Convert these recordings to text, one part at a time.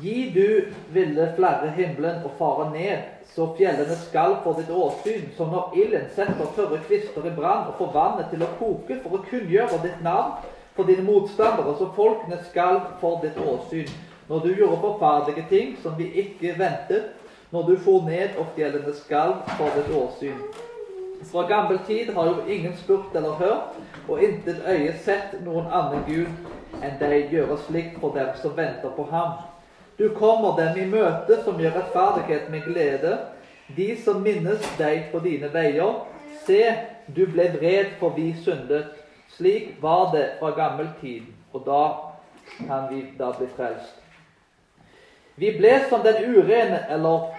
Gi du ville flere himmelen og fare ned, så fjellene skal for ditt åsyn, som når ilden setter tørre kvister i brann og får vannet til å koke for å kunngjøre ditt navn for dine motstandere, så folkene skal for ditt åsyn. Når du gjorde forferdelige ting som vi ikke ventet, når du for ned og fjellene skal for ditt åsyn. Fra gammel tid har jo ingen spurt eller hørt, og intet øye sett noen annen Gud enn deg gjøre slikt for dem som venter på ham. Du kommer dem i møte som gjør rettferdighet med glede, de som minnes deg på dine veier. Se, du ble vred for vi syndet. Slik var det fra gammel tid, og da kan vi da bli frelst. Vi ble som den urene, eller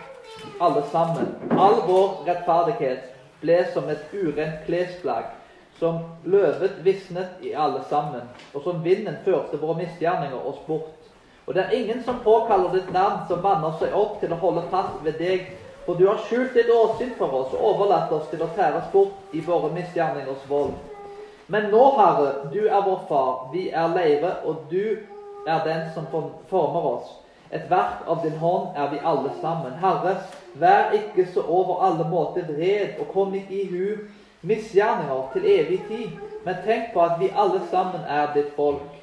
alle sammen. All vår rettferdighet ble som et urent klesplagg, som løvet visnet i alle sammen, og som vinden førte våre misgjerninger oss bort. Og det er ingen som påkaller ditt navn, som vanner seg opp til å holde fast ved deg. For du har skjult ditt åsyn for oss og overlatt oss til å tæres bort i våre misgjerningers vold. Men nå, Herre, du er vår far, vi er leire, og du er den som former oss. Et verk av din hånd er vi alle sammen. Herre, vær ikke så over alle måter vred, og kom ikke i hu misgjerninger til evig tid, men tenk på at vi alle sammen er ditt folk.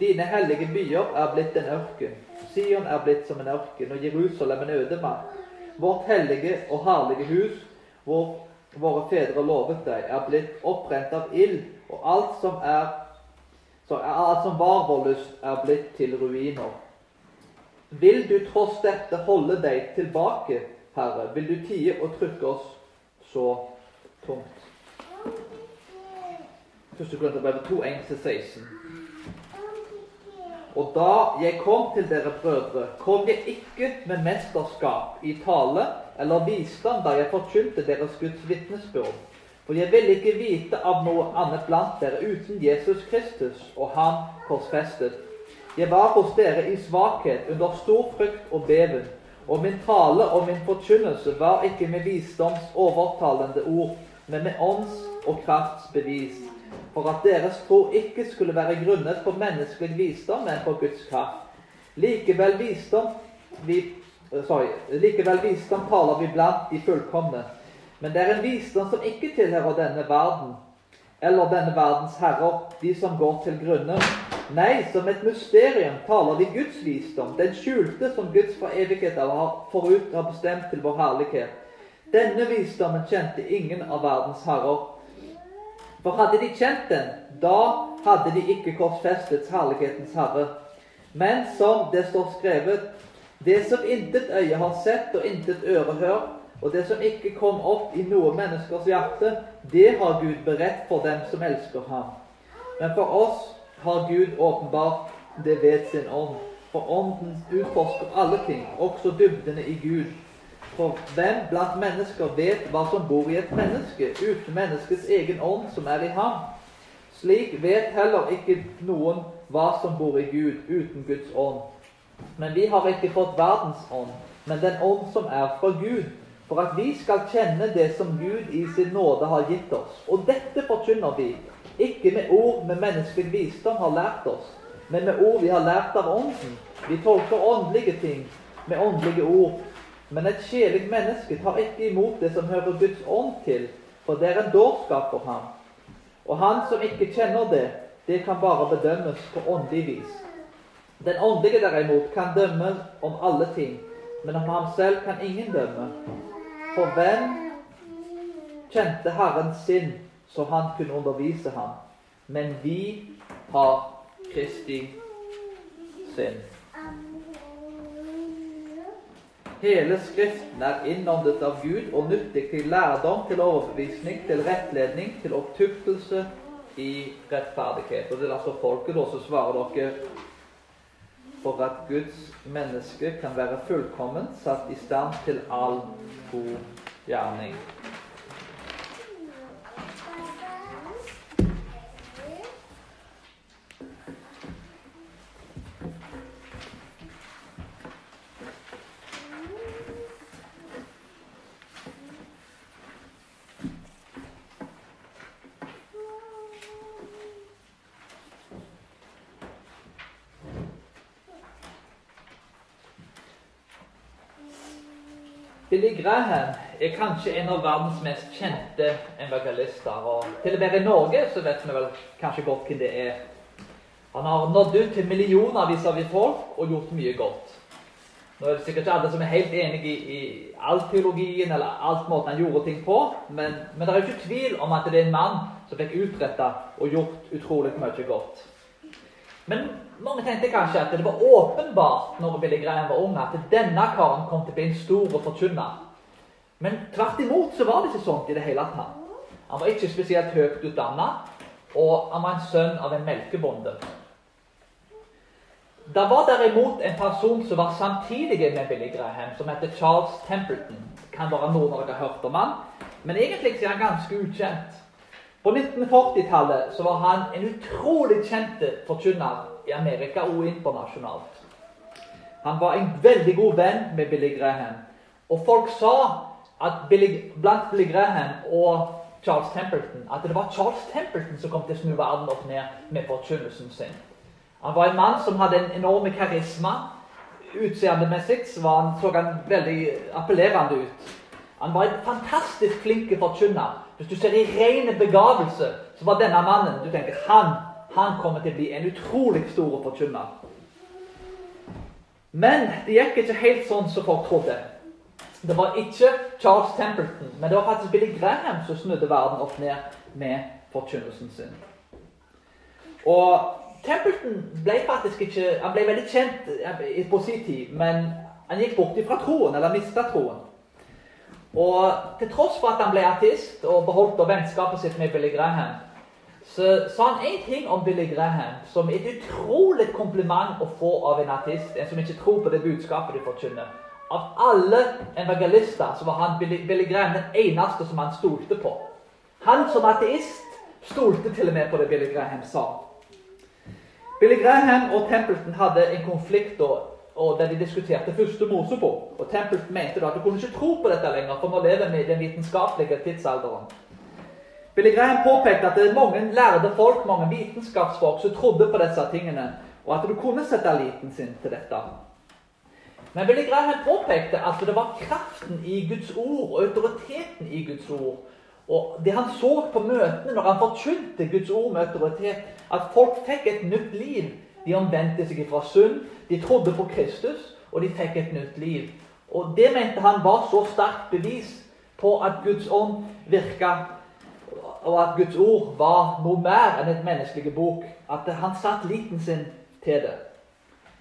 Dine hellige byer er blitt en ørken. Sion er blitt som en ørken, og Jerusalem en ødemark. Vårt hellige og herlige hus, hvor våre fedre lovet deg, er blitt opprent av ild, og alt som, er, så alt som var vår lyst, er blitt til ruiner. Vil du tross dette holde deg tilbake, Herre? Vil du tie og trykke oss så tungt? Første Korinterbrev til brevet 2, 1-16. Og da jeg kom til dere brødre, kom jeg ikke med mesterskap i tale eller visdom da jeg forkynte deres Guds vitnesbyrd. For jeg ville ikke vite av noe annet blant dere uten Jesus Kristus og Han korsfestet. Jeg var hos dere i svakhet, under stor frykt og beven. Og min tale og min forkynnelse var ikke med visdoms overtalende ord, men med ånds og krafts bevis for at deres tro ikke skulle være grunnet på menneskelig visdom, men på Guds kraft. Likevel visdom, vi, sorry, likevel visdom taler vi blant de fullkomne. Men det er en visdom som ikke tilhører denne verden, eller denne verdens herrer, de som går til grunne. Nei, som et mysterium taler vi Guds visdom, den skjulte som Guds fra evighet av forut har bestemt til vår herlighet. Denne visdommen kjente ingen av verdens herrer, for hadde de kjent den, da hadde de ikke korsfestet herlighetens herre. Men som det står skrevet, det som intet øye har sett og intet øre hørt, og det som ikke kom opp i noe menneskers hjerte, det har Gud beredt for dem som elsker ham. Men for oss har Gud åpenbart det ved sin ånd. For ånden utforsker alle ting, også dybdene i Gud. For hvem blant mennesker vet hva som bor i et menneske, uten menneskets egen ånd som er i ham? Slik vet heller ikke noen hva som bor i Gud, uten Guds ånd. Men vi har ikke fått verdens ånd, men den ånd som er fra Gud, for at vi skal kjenne det som Gud i sin nåde har gitt oss. Og dette forkynner vi, ikke med ord med menneskelig visdom har lært oss, men med ord vi har lært av Ånden. Vi tolker åndelige ting med åndelige ord, men et sjelig menneske tar ikke imot det som hører Guds ånd til, for det er en dårskap for ham. Og han som ikke kjenner det, det kan bare bedømmes på åndelig vis. Den åndelige derimot kan dømme om alle ting, men om ham selv kan ingen dømme. For hvem kjente Herrens sinn, så han kunne undervise ham? Men vi har Kristi sinn. Hele Skriften er innåndet av Gud og nyttig til lærdom, til overbevisning, til rettledning, til opptuktelse i rettferdighet. Og det er altså folket som svarer dere for at Guds menneske kan være fullkomment, satt i stand til all god gjerning. Graham er kanskje en av verdens mest kjente evangelister. Og til og være i Norge så vet vi vel kanskje godt hvem det er. Han har nådd ut til millionervis av folk og gjort mye godt. Nå er det sikkert ikke alle som er helt enig i, i all teologien eller alt måten han gjorde ting på, men, men det er jo ikke tvil om at det er en mann som fikk utretta og gjort utrolig mye godt. Men mange tenkte kanskje at det var åpenbart når Billy Graham var ung, at denne karen kom til å bli en stor og forkynner. Men tvert imot så var det ikke sånn i det hele tatt. Han var ikke spesielt høyt utdanna, og han var en sønn av en melkebonde. Det var derimot en person som var samtidig med Billy Graham, som heter Charles Templeton. Kan være noen av dere har hørt om han, men egentlig er han ganske ukjent. På 1940-tallet så var han en utrolig kjent forkynner i Amerika og internasjonalt. Han var en veldig god venn med Billy Graham. Og folk sa at Billy, blant Billy Graham og Charles Templeton at det var Charles Templeton som kom til å snu verden opp ned med forkynnelsen sin. Han var en mann som hadde en enorm karisma. Utseendemessig så han veldig appellerende ut. Han var en fantastisk flink forkynner. Hvis du ser i rene begavelse, så var denne mannen du tenker, han, han kommer til å bli en utrolig stor forkynner. Men det gikk ikke helt sånn som folk trodde. Det var ikke Charles Templeton, men det var faktisk Billy Graham som snudde verden opp ned med forkynnelsen sin. Og Templeton ble faktisk ikke Han ble veldig kjent på sin tid, men han gikk bort fra troen, eller mista troen. Og til tross for at han ble artist og beholdt vennskapet sitt med Billy Graham, så sa han én ting om Billy Graham som et utrolig kompliment å få av en artist, en som ikke tror på det budskapet de forkynner. Av alle evangelister så var han Billy, Graham den eneste som han stolte på. Han som ateist stolte til og med på det Billy Graham sa. Billy Graham og Templeton hadde en konflikt og der de diskuterte første Mosebok. Og Templeton mente da at du kunne ikke tro på dette lenger, for nå lever vi i den vitenskapelige tidsalderen. Billy Graham påpekte at det er mange lærde folk, mange vitenskapsfolk, som trodde på disse tingene, og at du kunne sette liten sin til dette. Men Billy Graham påpekte at det var kraften i Guds ord og autoriteten i Guds ord. Og det han så på møtene når han forkynte Guds ord med autoritet, at folk fikk et nytt liv de omvendte seg fra synd, de trodde på Kristus, og de fikk et nytt liv. Og Det mente han var så sterkt bevis på at Guds ånd virka, og at Guds ord var noe mer enn et menneskelig bok. At han satt liten sin til det.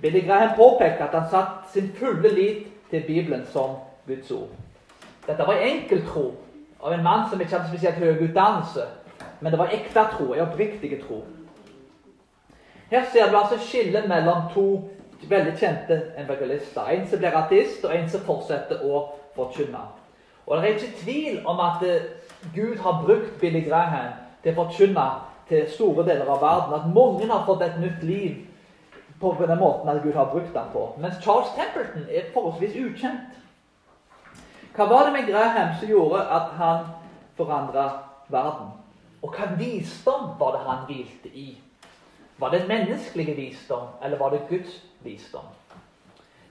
Billy Graham påpekte at han satt sin fulle lit til Bibelen som Guds ord. Dette var enkel tro av en mann som ikke hadde spesielt høy utdannelse. Men det var ekte tro, en oppriktig tro. Her ser du altså skillet mellom to veldig kjente evangelister. En som blir artist, og en som fortsetter å forkynne. Og Det er ikke tvil om at eh, Gud har brukt Billy Graham til å forkynne til store deler av verden. At mange har fått et nytt liv på den måten at Gud har brukt ham på. Mens Charles Templeton er forholdsvis ukjent. Hva var det med Graham som gjorde at han forandra verden? Og hva visdom var det han hvilte i? Var det menneskelige visdom, eller var det Guds visdom?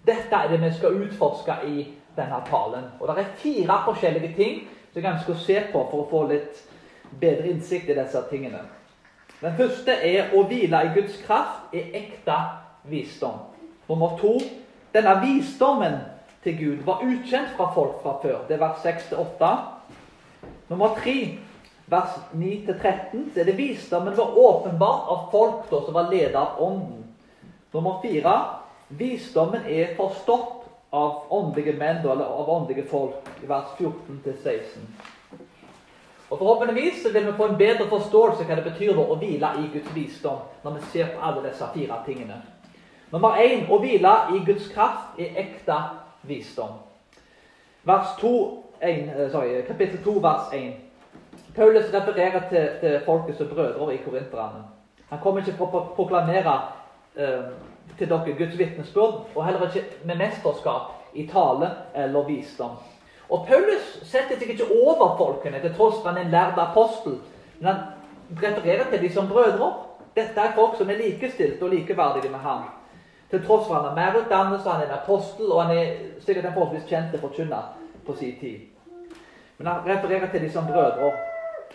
Dette er det vi skal utforske i denne talen. Og Det er fire forskjellige ting som jeg ønsker å se på for å få litt bedre innsikt i disse tingene. Den første er å hvile i Guds kraft er ekte visdom. Nummer to denne visdommen til Gud var ukjent fra folk fra før. Det er vers 6-8. Nummer tre vers 9-13, så er det visdommen var åpenbart av folk da, som var ledet av Ånden. Nummer fire visdommen er forstått av åndelige menn, eller av åndelige folk, i vers 14-16. Og Forhåpentligvis vil vi få en bedre forståelse hva det betyr å hvile i Guds visdom, når vi ser på alle disse fire tingene. Nummer én å hvile i Guds kraft er ekte visdom. Vers 2, 1, eh, sorry, kapittel 2, vers 1. Paulus refererer til, til folket brødre i korinterne. Han kommer ikke for å proklamere eh, til dere Guds vitnesbyrd, og heller ikke med mesterskap i tale eller visdom. Og Paulus setter seg ikke over folkene til tross for han er en lærd apostel. Men han refererer til dem som brødre. Dette er folk som er likestilte og likeverdige med ham. Til tross for han har mer utdannelse, han er en apostel, og han er sikkert en forholdsvis kjent forkynner. på sin tid. Men han refererer til de som brødre.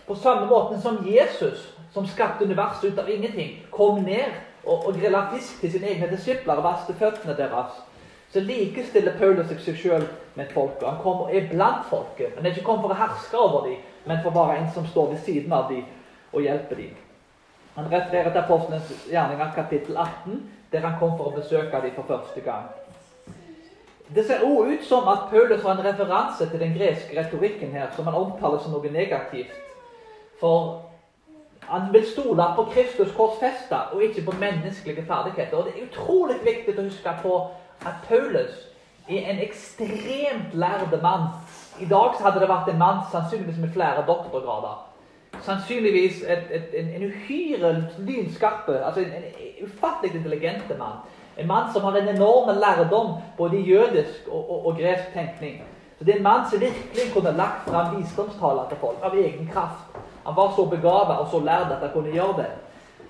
På samme måte som Jesus, som skapte universet ut av ingenting, kom ned og, og grilla fisk til sine egne disipler og vasket føttene deres, så likestiller Paulus seg sjøl med folket. Han kommer er blant folket. Han er ikke kommet for å herske over dem, men for å være en som står ved siden av dem og hjelper dem. Han refererer til Apostelens gjerninger kapittel 18, der han kom for å besøke dem for første gang. Det ser også ut som at Paulus har en referanse til den greske retorikken her, som han omtaler som noe negativt. For han vil stole på Kristus korsfesta og ikke på menneskelige ferdigheter. Og Det er utrolig viktig å huske på at Paulus er en ekstremt lærde mann. I dag hadde det vært en mann sannsynligvis med flere doktorgrader. Sannsynligvis et, et, en, en uhyre lynskarpe, altså en, en ufattelig intelligente mann. En mann som har en enorm lærdom både i jødisk og, og, og gresk tenkning. Så Det er en mann som virkelig kunne lagt fram visdomstaler til folk av egen kraft. Han var så begavet og så lærd at han kunne gjøre det.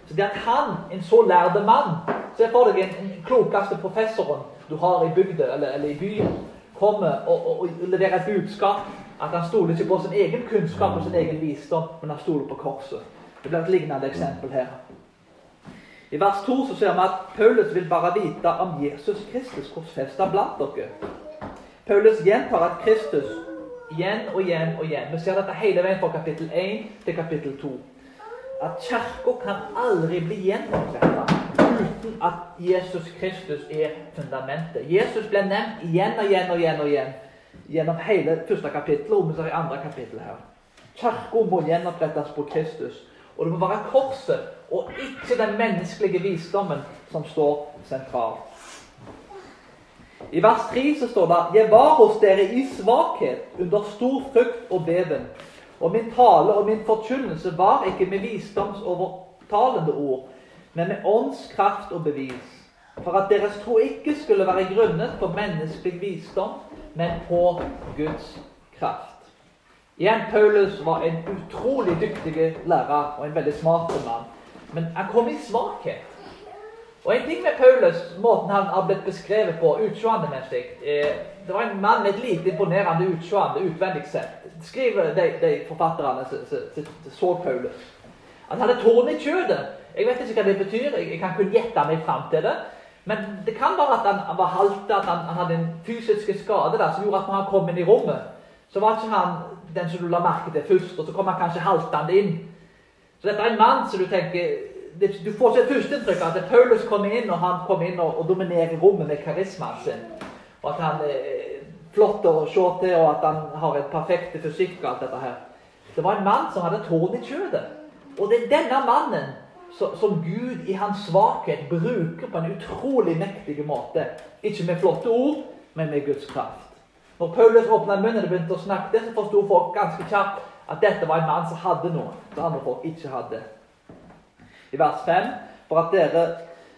Så det at han, en så lærde mann Se for deg den klokeste professoren du har i bygda eller, eller, i byen, kommer og, og, og leverer et budskap. At han stoler ikke på sin egen kunnskap og sin egen visdom, men han stoler på korset. Det blir et lignende eksempel her. I vers 2 så ser vi at Paulus vil bare vite om Jesus Kristus korsfesta blant dere. Paulus gjentar at Kristus igjen og igjen og igjen. Vi ser dette hele veien fra kapittel 1 til kapittel 2. At Kirka kan aldri bli gjennomsetta uten at Jesus Kristus er fundamentet. Jesus ble nevnt igjen og igjen og igjen og igjen gjennom hele første kapittel, og i andre kapittel her. Kirka må gjenopprettes på Kristus. Og det må være korset og ikke den menneskelige visdommen som står sentralt. I vers 3 så står det Jeg var hos dere i svakhet, under stor frykt og beven. Og min tale og min forkynnelse var ikke med visdomsovertalende ord, men med åndskraft og bevis. For at deres tro ikke skulle være grunnet på menneskelig visdom, men på Guds kraft. Igjen, Paulus var en utrolig dyktig lærer og en veldig smart mann. Men han kom i svakhet. Og en ting med Paulus, måten han har blitt beskrevet på utseendemessig eh, Det var en mann med et lite imponerende utseende utvendig sett. Skriver de, de forfatterne som så Paulus. Han hadde tårn i kjødet. Jeg vet ikke hva det betyr. Jeg kan kun gjette meg fram til det. Men det kan være at han, var halta, at han, han, hadde en fysisk skade der, som gjorde at når han kom inn i rommet, så var ikke han den som du la merke til først, og så kom han kanskje haltende inn. Så dette er en mann som du tenker Du får ikke et førsteinntrykk av at Paulus kommer inn, og han kommer inn og, og dominerer rommet med karismaen sin. Og at han er flott å se til, og at han har en perfekt fysikk og alt dette her. Det var en mann som hadde tårn i kjødet. Og det er denne mannen som Gud i hans svakhet bruker på en utrolig mektig måte. Ikke med flotte ord, men med Guds kraft. Når Paulus åpna munnen og begynte å snakke, så forsto folk ganske kjapt at dette var en mann som hadde noe som andre folk ikke hadde. I vers 5 for at, dere,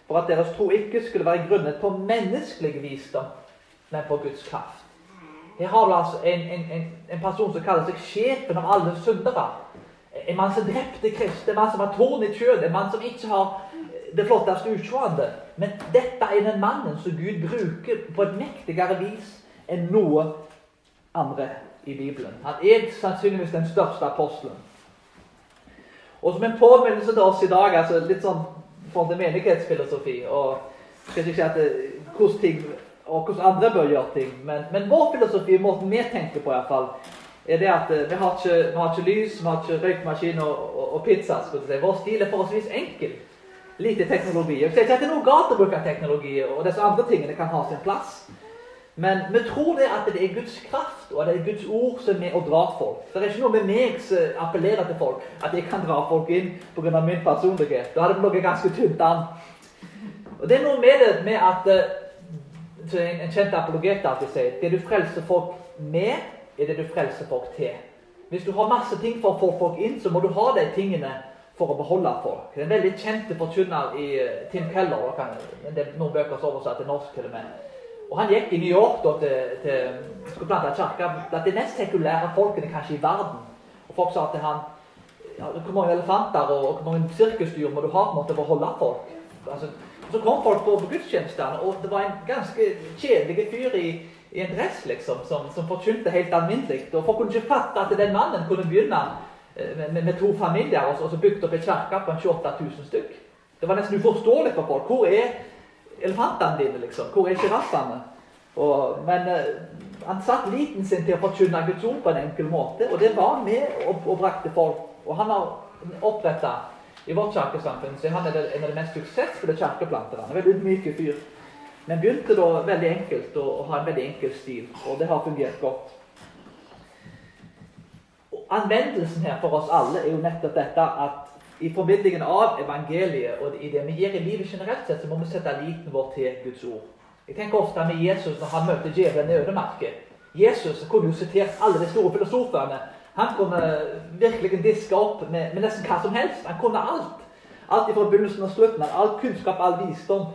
for at deres tro ikke skulle være grunnet på menneskelig visdom, men på Guds kraft. Her har vi altså en, en, en, en person som kaller seg sjefen av alle syndere. En mann som drepte Kristus, en mann som har tårn i kjødet, en mann som ikke har det flotteste utseendet. Men dette er den mannen som Gud bruker på et mektigere vis enn noe andre i Bibelen. Han er sannsynligvis den største apostelen. Og som en påminnelse til oss i dag, altså litt sånn for til menighetsfilosofi og skal ikke si at det, hvordan ting og hvordan andre bør gjøre ting, men, men vår filosofi, måten vi tenker på iallfall, er det at eh, vi har ikke, vi har ikke lys, vi har ikke røykmaskin og, og, og pizza. skal si. Vår stil er forholdsvis enkel. Lite teknologi. Jeg sier ikke at det er noe galt å bruke teknologi, og disse andre tingene kan ha sin plass. Men vi tror det at det er Guds kraft og det er Guds ord som er med å dra folk. Det er ikke noe med meg som appellerer til folk, at jeg kan dra folk inn pga. min personlighet. Da hadde det ligget ganske tynt an. Og Det er noe med det med at eh, En kjent apologet alltid sier det du frelser folk med, er det du frelser folk til. Hvis du har masse ting for å få folk inn, så må du ha de tingene for å beholde folk. Det er en veldig kjent forkynner i eh, Tim Keller. Det er noen bøker som er oversatt til norsk til og med og Han gikk i New York da, til, til skulle plante kirke blant de mest sekulære folkene kanskje i verden. Og Folk sa til han ja, Hvor mange elefanter og, hvor mange sirkusdyr må du ha på en måte å holde folk? Altså, Så kom folk på gudstjenestene, og det var en ganske kjedelig fyr i, i en dress liksom, som, som forkynte helt alminnelig. Og folk kunne ikke fatte at den mannen kunne begynne eh, med, med, to familier og så, og opp en kirke på en 28 000 stykk. Det var nesten uforståelig for folk. Hvor er elefantene dine, liksom? Hvor er sjiraffene? Men eh, han satt liten sin til å forkynne Guds ord på en enkel måte, og det var med og, og brakte folk. Og han har oppretta i vårt kirkesamfunn så han er en av de mest suksessfulle kirkeplanterne. Veldig myke fyr. Men begynte da veldig enkelt å, ha en veldig enkel stil, og det har fungert godt. Og anvendelsen her for oss alle er jo nettopp dette at i formidlingen av evangeliet og i det vi gjør i livet generelt sett, så må vi sette liten vår til Guds ord. Jeg tenker ofte med Jesus når han møter djevelen i ødemarken. Jesus kunne jo sitert alle de store filosofene han kunne virkelig diske opp med, med, nesten hva som helst. Han kunne alt. Alt fra begynnelsen og slutten. All kunnskap, all visdom.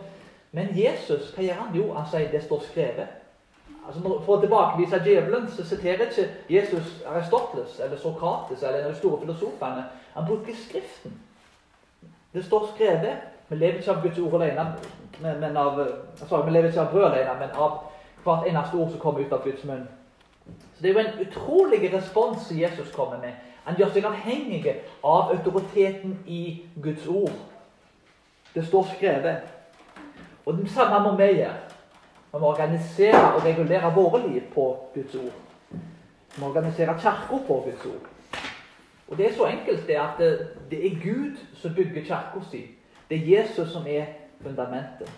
Men Jesus, hva gjør han? Jo, han sier det står skrevet. Altså, for å tilbakevise djevelen så siterer ikke Jesus Aristoteles eller Sokrates eller en av de store filosofene. Han bruker Skriften. Det står skrevet. Vi lever ikke av Guds ord alene, men av, sorry, vi lever ikke av brød alene, men av hvert eneste ord som kommer ut av Guds munn. Så Det er jo en utrolig respons Jesus kommer med. Han gjør seg avhengig av autoriteten i Guds ord. Det står skrevet. Og det samme må vi gjøre. Vi må organisere og regulere våre liv på Guds ord. Vi må organisere kirka på Guds ord. Og Det er så enkelt det at det, det er Gud som bygger kirka si. Det er Jesus som er fundamentet.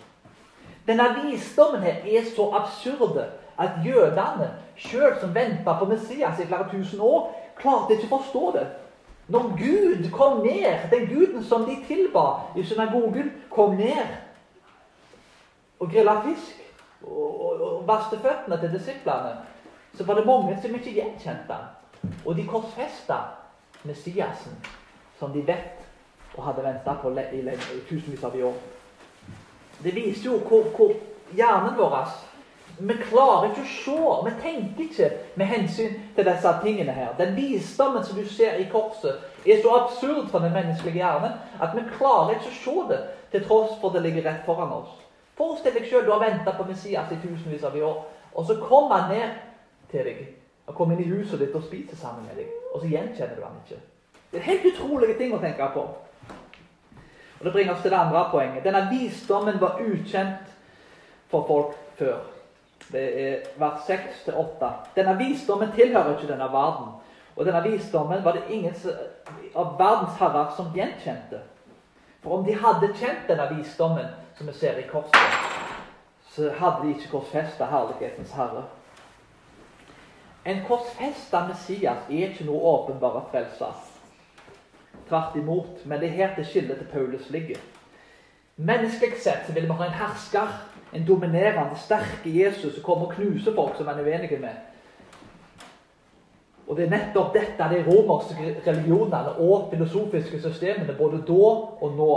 Denne visdommen her er så absurde at jødene, sjøl som venta på Messias i flere tusen år, klarte ikke å forstå det. Når Gud kom ned, den guden som de tilba i synagogen, kom ned og grilla fisk og, og, og vaste føttene til disiplene, så var det mange som ikke gjenkjente. Og de korsfesta Messiasen, som de vet og hadde venta på i, tusenvis av år. Det viser jo hvor, hvor hjernen vår vi klarer ikke å se, vi tenker ikke med hensyn til disse tingene her. Den visdommen som du ser i korset, er så absurd for den menneskelige hjernen at vi klarer ikke å se det, til tross for det ligger rett foran oss. Forestill deg sjøl du har venta på Messias i tusenvis av år, og så kommer han ned til deg og kommer inn i huset ditt og spiser sammen med deg, og så gjenkjenner du han ikke. Det er helt utrolige ting å tenke på. Og Det bringer oss til det andre poenget. Denne visdommen var ukjent for folk før. Det er vers 6-8. Denne visdommen tilhører ikke denne verden. Og denne visdommen var det ingen av verdens herrer som gjenkjente. For om de hadde kjent denne visdommen, som vi ser i korset, så hadde de ikke korsfesta herlighetens herre. En korsfesta Messias er ikke noe åpenbare frelser. Tvert imot. Men det er her det skillet til Paulus ligger. Menneskelig sett så vil vi ha en hersker en dominerende, sterke Jesus som kommer og knuser folk som han er uenig med. Og Det er nettopp dette de romerske religionene og filosofiske systemene både da og nå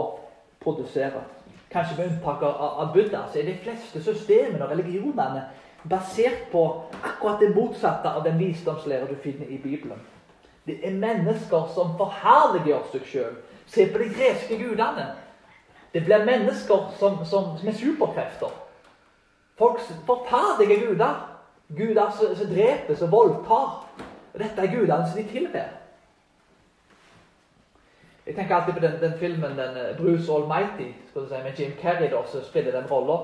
produserer. Kanskje med unntak av Buddha, så er de fleste systemene og religionene basert på akkurat det motsatte av den visdomslære du finner i Bibelen. Det er mennesker som forherliger seg sjøl. Se på de greske gudene. Det blir mennesker som, som, er superkrefter. Folk forferdelige guder. Guder som, som dreper, som voldtar. Og dette er gudene som de tilber. Jeg tenker alltid på den, den filmen den eh, Bruce Almighty skal si, med Jim Carrey da, som spiller den rolla.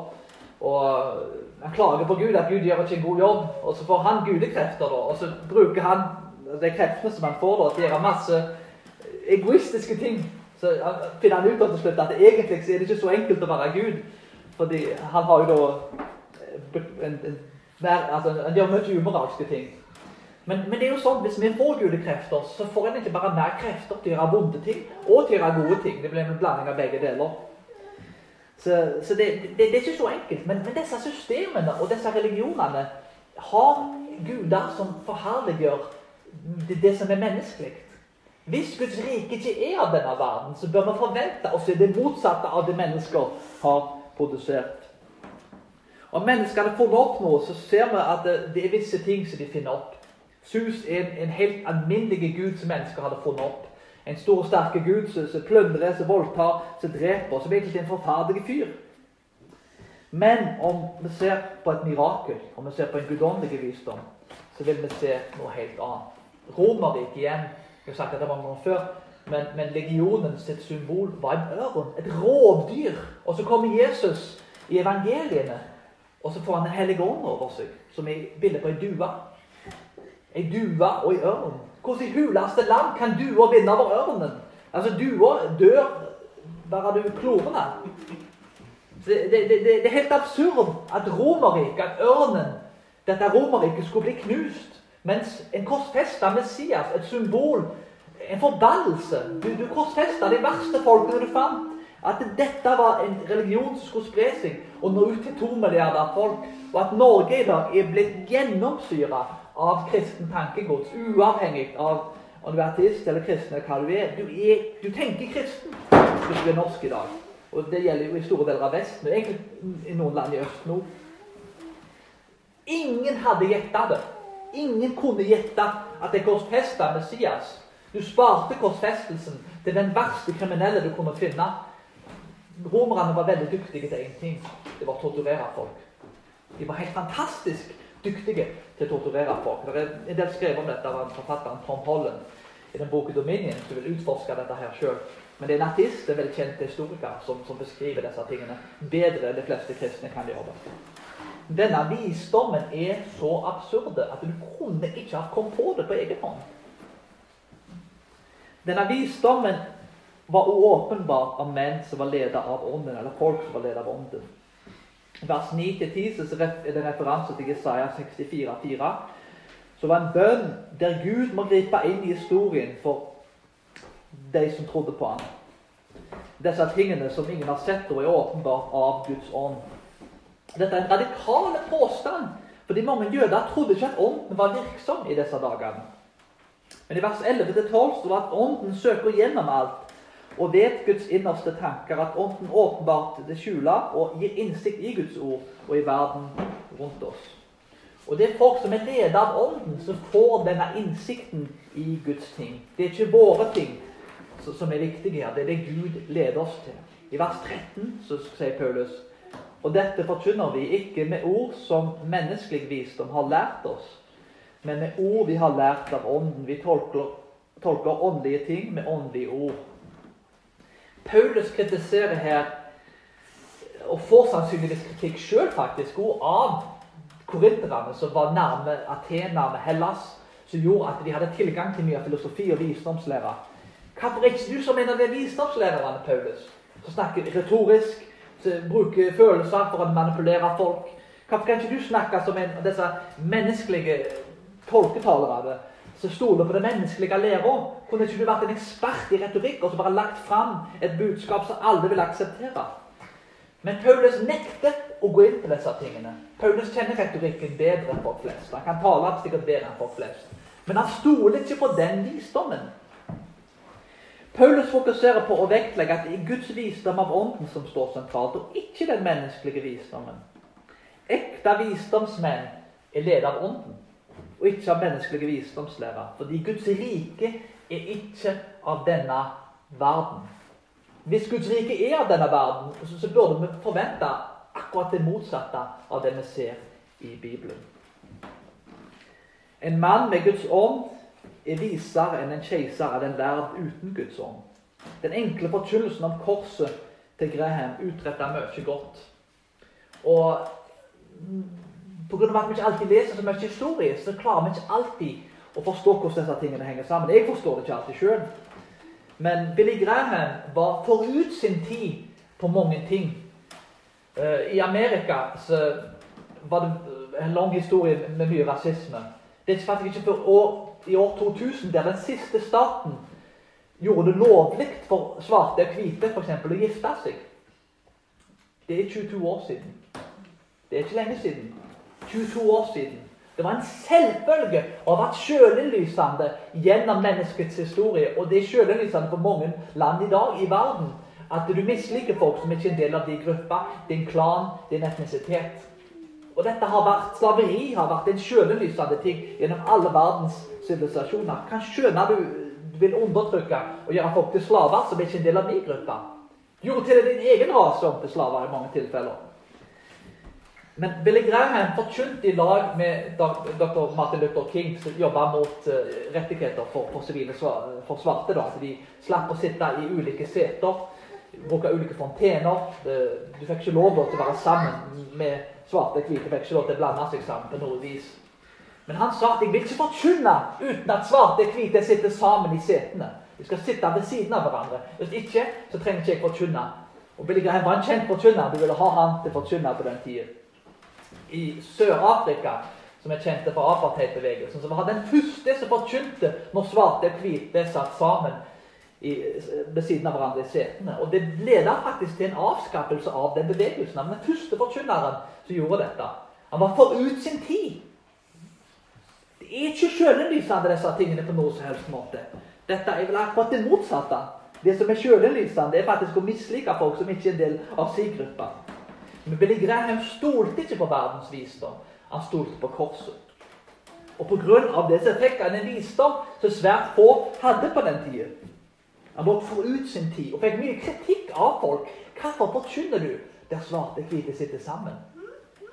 Og Han klager på Gud, at Gud gjør ikke en god jobb. Og så får han gudekrefter, da, og så bruker han de kreftene som han får da, til å gjøre masse egoistiske ting. Så finner han ut til slutt at egentlig er det ikke så enkelt å være Gud. Fordi han har jo da en, en, altså, Han gjør mye umoralske ting. Men, men, det er jo sånn, hvis vi får gudekrefter, så får en ikke bare mer krefter til å gjøre vonde ting og til å gjøre gode ting. Det blir en blanding av begge deler. Så, så det, det, det, er ikke så enkelt. Men, men, disse systemene og disse religionene har guder som forherliggjør det, det som er menneskelig. Hvis Guds rike ikke er av denne verden, så bør vi forvente se det motsatte av det mennesker har produsert. Om menneskene får opp noe, så ser vi at det er visse ting som de finner opp. Sus er en, helt alminnelig gud som mennesker hadde funnet opp. En stor og sterk gud som, plyndrer, som voldtar, som dreper. Som egentlig er en forferdelig fyr. Men om vi ser på et mirakel, om vi ser på en guddommelig visdom, så vil vi se noe helt annet. Romerriket igjen Jeg har sagt at det var noe før. Men, men legionen symbol var en ørn. Et rovdyr. Og så kommer Jesus i evangeliene, og så får han en hellig ånd over seg, som er bildet på ei due. Ei due og ei ørn. Hvordan i huleste land kan dua vinne over ørnen? Altså, dua dør bare du klorer den. Det, det, det, det, er helt absurd at Romerriket, at ørnen, dette Romerriket skulle bli knust. Mens en korsfesta Messias, et symbol, en forbannelse Du, du korsfesta de verste folkene du fant. At dette var en religion som skulle spre seg og nå ut til to milliarder folk. Og at Norge i dag er blitt gjennomsyra av kristen tankegods, uavhengig av om du er ateist eller kristen eller hva du er. Du, er, du tenker kristen hvis du er norsk i dag. Og det gjelder jo i store deler av Vesten, og egentlig i noen land i øst nå. Ingen hadde gjetta det. Ingen kunne gjette at det korsfesta Messias. Du sparte korsfestelsen til den verste kriminelle du kunne finne. Romerne var veldig dyktige til én ting. Det var å torturere folk. De var helt fantastisk dyktige til å torturere folk. Det er en del skrevet om dette av forfatteren Tom Holland i den boken 'Dominion', som vil utforske dette her sjøl. Men det er en artist, en veldig kjent historiker, som, som, beskriver disse tingene bedre enn de fleste kristne kan gjøre. Denne visdommen er så absurd at du kunne ikke ha kommet på det på egen hånd. Denne visdommen var åpenbart av menn som var ledet av ånden, eller folk som var ledet av ånden. Vers 9-10 er det referanse til Jesaja 64,4. Så var en bønn der Gud må gripe inn i historien for de som trodde på ham. Disse tingene som ingen har sett, og er åpenbart av Guds ånd. Dette er en radikal påstand, fordi mange jøder trodde ikke at ånden var virksom i disse dagene. Men i vers 11-12 står det at ånden søker gjennom alt og vet Guds innerste tanker, at Ånden åpenbart det skjuler og gir innsikt i Guds ord og i verden rundt oss. Og Det er folk som er ledet av Ånden, som får denne innsikten i Guds ting. Det er ikke våre ting som er viktige her, det er det Gud leder oss til. I vers 13 så sier Paulus og dette forkynner vi ikke med ord som menneskelig visdom har lært oss, men med ord vi har lært av Ånden. Vi tolker, tolker åndelige ting med åndelige ord. Paulus kritiserer her, og får sannsynligvis kritikk sjøl faktisk, av korinterne som var nærme Aten, nærme Hellas, som gjorde at de hadde tilgang til mye filosofi og visdomslære. Hvorfor ikke du som en av de visdomslærerne, Paulus, som snakker retorisk, som bruker følelser for å manipulere folk? Hvorfor kan ikke du snakke som en av disse menneskelige tolketalerne som stoler på det menneskelige læra. Kunne ikke du vært en ekspert i retorikk og så bare lagt fram et budskap som alle vil akseptere? Men Paulus nekter å gå inn på disse tingene. Paulus kjenner retorikken bedre enn folk flest. Han kan tale sikkert bedre enn folk flest. Men han stoler ikke på den visdommen. Paulus fokuserer på å vektlegge at det er Guds visdom av ånden som står sentralt, og ikke den menneskelige visdommen. Ekte visdomsmenn er ledet av ånden og ikke av menneskelige visdomslærer. Fordi Guds rike er ikke av denne verden. Hvis Guds rike er av denne verden, så, burde vi forvente akkurat det motsatte av det vi ser i Bibelen. En mann med Guds ånd er visere enn en keiser av en verden uten Guds ånd. Den enkle forkynnelsen om korset til Graham utretter mye godt. Og Pga. at vi ikke alltid leser så mye historie, så klarer vi ikke alltid å forstå hvordan disse tingene henger sammen. Jeg forstår det ikke alltid sjøl. Men Billy Graham var forut sin tid på mange ting. Uh, I Amerika så var det en lang historie med mye rasisme. Det er faktisk ikke før i år 2000 der den siste staten gjorde det lovlig for svarte og hvite eksempel, å gifte seg. Det er 22 år siden. Det er ikke lenge siden. 22 år siden. Det var en selvfølge å ha vært sjølinnlysende gjennom menneskets historie. Og det er sjølinnlysende for mange land i dag i verden at du misliker folk som ikke er en del av din gruppe, din klan, din etnisitet. Og dette har vært, Slaveri har vært en sjølinnlysende ting gjennom alle verdens sivilisasjoner. Kan skjønne du vil undertrykke og gjøre folk til slaver som ikke er en del av din gruppe. Gjorde til din egen rase om til slaver i mange tilfeller. Men Billy Graham forkynte i lag med dr. Martin Luther King, som jobba mot uh, rettigheter for, for, civile, for svarte. da, de slapp å sitte i ulike seter, bruke ulike fontener. Du fikk ikke lov til å være sammen med svarte hvite. Fikk ikke lov til å blande seg sammen på noe vis. Men han sa at jeg vil ikke forkynne uten at svarte hvite sitter sammen i setene. De skal sitte ved siden av hverandre. Hvis ikke, så trenger ikke jeg forkynne. Og Billy Graham var en kjent forkynner. Du ville ha han til forkynne på den tida. I Sør-Afrika, som er kjente for apartheidbevegelsen, som var den første som forkynte når svarte og hvite satt sammen i, ved siden av hverandre i setene. Og det leda faktisk til en avskaffelse av den bevegelsen. Han den første forkynneren som gjorde dette. Han var forut sin tid. Det er ikke sjølinnlysende, disse tingene, på noen som helst måte. Dette er vel akkurat det motsatte. Det som er sjølinnlysende, er faktisk å mislike folk som ikke er en del av sin gruppe. Men Billy Graham stolte ikke på verdens visdom. Han stolte på korset. Og pga. det så fikk han en visdom som svært få hadde på den tida. Han var forut sin tid og fikk mye kritikk av folk. Hvorfor forkynner du der svarte hvite sitter sammen?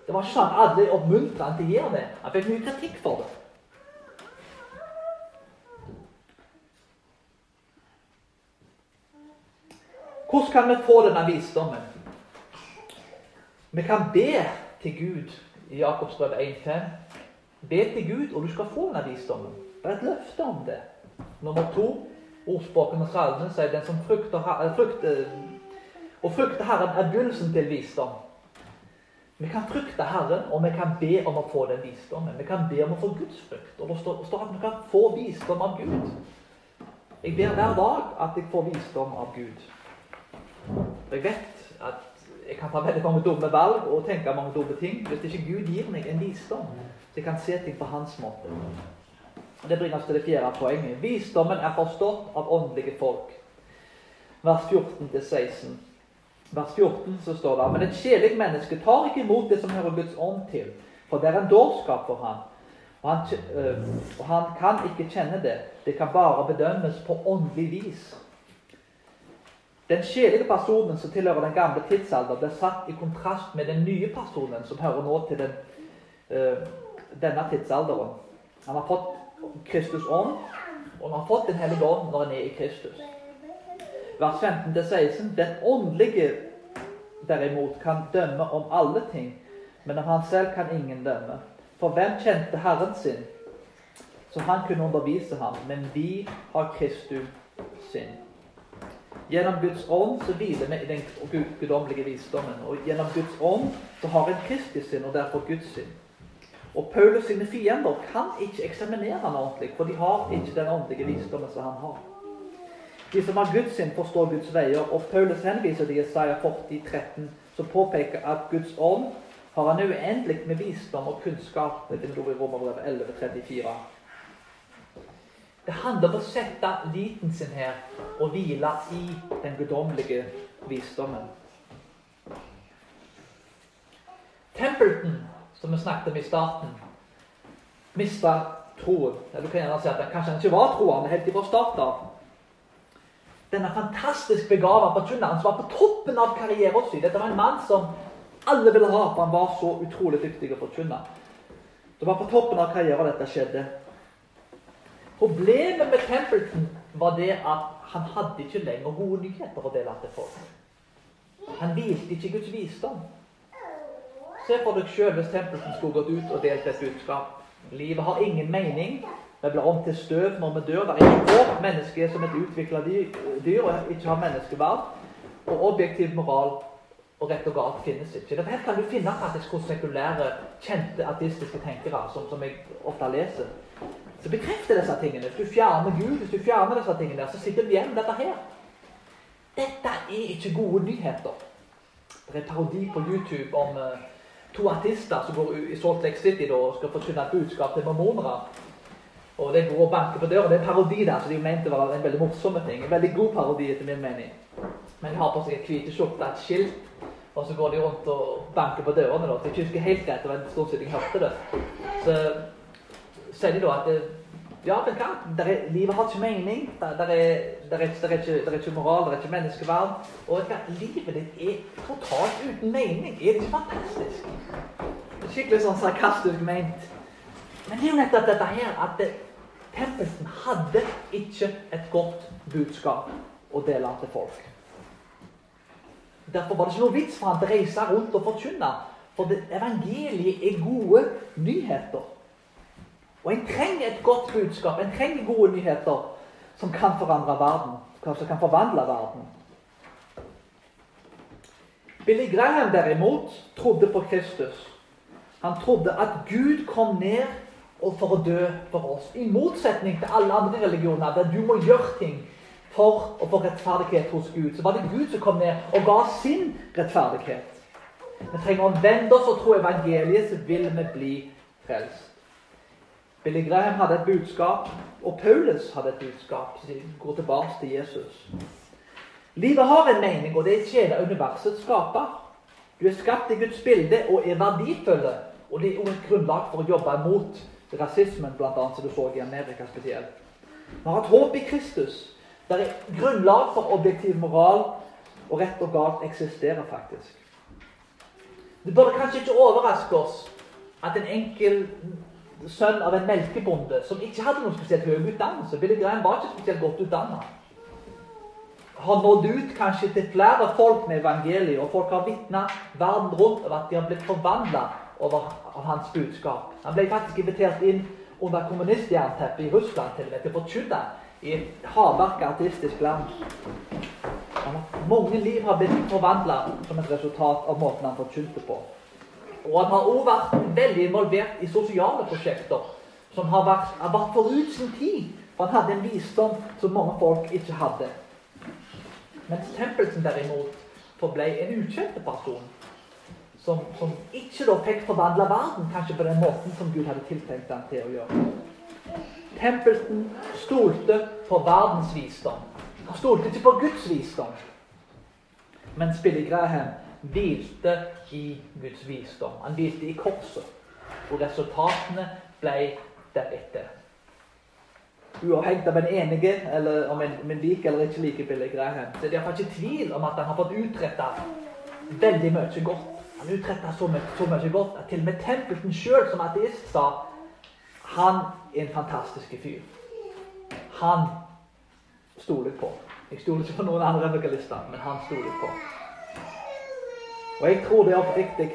Det var ikke sånn alle oppmuntret han til å gjøre det. Han fikk mye kritikk for det. Hvordan kan vi få denne visdommen? Vi kan be til Gud i Jakobs brev 1,5. Be til Gud, og du skal få denne visdommen. Det er et løfte om det. Nummer to, ordspråkene og salmen sier den som frykter, frykter Å frykte Herren er begynnelsen til visdom. Vi kan frykte Herren, og vi kan be om å få den visdommen. Vi kan be om å få Guds frykt. Og det står at vi kan få visdom av Gud. Jeg ber hver dag at jeg får visdom av Gud. Jeg vet at jeg kan ta veldig mange dumme valg og tenke mange dumme ting hvis ikke Gud gir meg en visdom, så jeg kan se ting på hans måte. Og Det bringer oss til det fjerde poenget. Visdommen er forstått av åndelige folk. Vers 14-16. Vers 14 så står det Men et sjelig menneske tar ikke imot det som hører Guds ånd til, for det er en dårskap for ham. Og han, og han kan ikke kjenne det. Det kan bare bedømmes på åndelig vis. Den kjedelige personen som tilhører den gamle tidsalder, blir satt i kontrast med den nye personen som hører nå til den, uh, denne tidsalderen. Han har fått Kristus ånd, og han har fått Den hellige ånd når han er i Kristus. Vers 15-16. Den åndelige derimot kan dømme om alle ting, men om han selv kan ingen dømme. For hvem kjente Herren sin, så han kunne undervise ham? Men vi har Kristus sin. Gjennom Guds ånd så hviler vi i den guddommelige visdommen. Og gjennom Guds ånd så har en Kristi sin, og derfor Guds sin. Og Paulus sine fiender kan ikke eksaminere han ordentlig, for de har ikke den åndelige visdommen som han har. De som har Guds sin, forstår Guds veier, og Paulus henviser til Jesaja 40, 13, som påpeker at Guds ånd har han uendelig med visdom og kunnskap. Det står i Romerbrevet 11, 34. Det handler om å sette liten sin her og hvile i den guddommelige visdommen. Templeton, som vi snakket om i starten, mista troen. Eller du kan gjerne si at det kanskje han ikke var troende helt fra starten av. Denne fantastisk begava forkynneren som var på toppen av karrieren sin. Dette var en mann som alle ville ha, for han var så utrolig dyktig å forkynne. Det var på toppen av karrieren dette skjedde. Problemet med Templeton var det at han hadde ikke lenger gode nyheter å dele til folk. Han hvilte ikke Guds visdom. Se for deg sjøl hvis Templeton skulle gått ut og delt et budskap. Livet har ingen mening. Vi blir om til støv når vi dør. Det er ikke vårt menneske som et utvikla dyr og ikke har menneskeverd. Og objektiv moral og rett og galt finnes ikke. Dette kan du finne faktisk hos sekulære, kjente artistiske tenkere, som, som jeg ofte leser så bekrefter disse tingene. Hvis du fjerner Gud, hvis du fjerner disse tingene, så sitter du igjen med dette her. Dette er ikke gode nyheter. Det er en parodi på YouTube om uh, to artister som går i Salt Lake City da, og skal forkynne et budskap til mormonere. Og det går og banker på døra. Det er en parodi der, så de mente var en veldig morsom ting. En veldig god parodi, etter min mening. Men de har på seg et hvite skjorte, et skilt, og så går de rundt og banker på dørene. da. Så jeg husker helt greit, det var en stund siden jeg hørte det. Så sier de da at Ja, vet du hva? Der er, livet har ikke mening. Der, der, er, der, er, der, er ikke, der er ikke moral, der er ikke menneskeverd. Og vet du hva? livet ditt er totalt uten mening. Er det ikke fantastisk? Skikkelig sånn sarkastisk ment. Men det er jo nettopp dette her at Tempelsen hadde ikke et godt budskap å dele til folk. Derfor var det ikke noe vits for han å reise rundt og forkynne. For evangeliet er gode nyheter. Og en trenger et godt budskap, en trenger gode nyheter som kan forandre verden. Som kan forvandle verden. Billy Graham derimot trodde på Kristus. Han trodde at Gud kom ned for å dø for oss. I motsetning til alle andre religioner, der du må gjøre ting for å få rettferdighet hos Gud, så var det Gud som kom ned og ga sin rettferdighet. Vi trenger å vende oss og tro evangeliet, så vil vi bli frelst. Billy Graham hadde et budskap, og Paulus hadde et budskap. Så går tilbake til Jesus. Livet har en mening, og det er tjener universets skaper. Du er skapt i Guds bilde og er verdifulle. Og det er også et grunnlag for å jobbe imot rasismen, annet, som du så i Amerika spesielt. Vi har et håp i Kristus. Det er grunnlag for objektiv moral, og rett og galt eksisterer faktisk. Det burde kanskje ikke overraske oss at en enkel sønn av en melkebonde som ikke hadde noen spesielt høy utdannelse Billy Graham var ikke spesielt godt utdannet. Har nådd ut kanskje til flere folk med evangeliet, og folk har vitna verden rundt over at de har blitt forvandla av hans budskap. Han ble faktisk invitert inn under kommunistjernteppet i Russland til å forkynne i et hardbarka artistisk land. Mange liv har blitt forvandla som et resultat av måten han forkynte på. Og han har også vært veldig involvert i sosiale prosjekter som har vært, har vært forut sin tid. For han hadde en visdom som mange folk ikke hadde. Mens Tempelsen derimot forble en ukjent person. Som, som ikke da fikk forvandla verden kanskje på den måten som Gud hadde tiltenkt ham til å gjøre. Tempelsen stolte på verdens visdom. Han stolte ikke på Guds visdom. Mens Billy Graham hvilte i Guds visdom. Han hvilte i korset. Og resultatene ble deretter. Uavhengig av en enige, eller om en, en liker eller ikke liker Billy Graham, så er det ikke tvil om at han har fått utretta veldig mye godt. Han utretta så, så, mye godt at til og med Tempelsen sjøl, som ateist, sa han er en fantastisk fyr. Han stoler på. Jeg stoler ikke på noen andre vokalister, men han stoler på. Og jeg tror det er oppriktig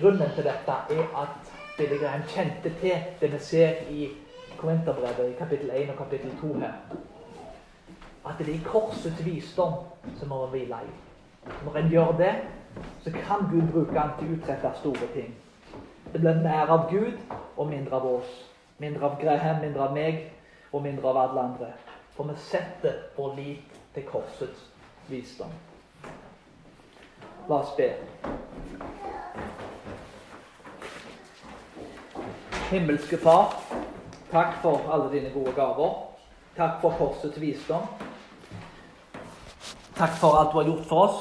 Grunnen til dette er at Billy Graham kjente til det vi ser i Korinterbrevet i kapittel 1 og kapittel 2 her. At det er i korsets visdom som må vi hvile i. Når en gjør det, så kan Gud bruke han til å utrette store ting. Det blir mer av Gud og mindre av oss. Mindre av Graham, mindre av meg og mindre av alle andre. For vi setter vår lit til korsets visdom. La oss be. Himmelske Far, takk for alle dine gode gaver. Takk for korsets visdom. Takk for alt du har gjort for oss.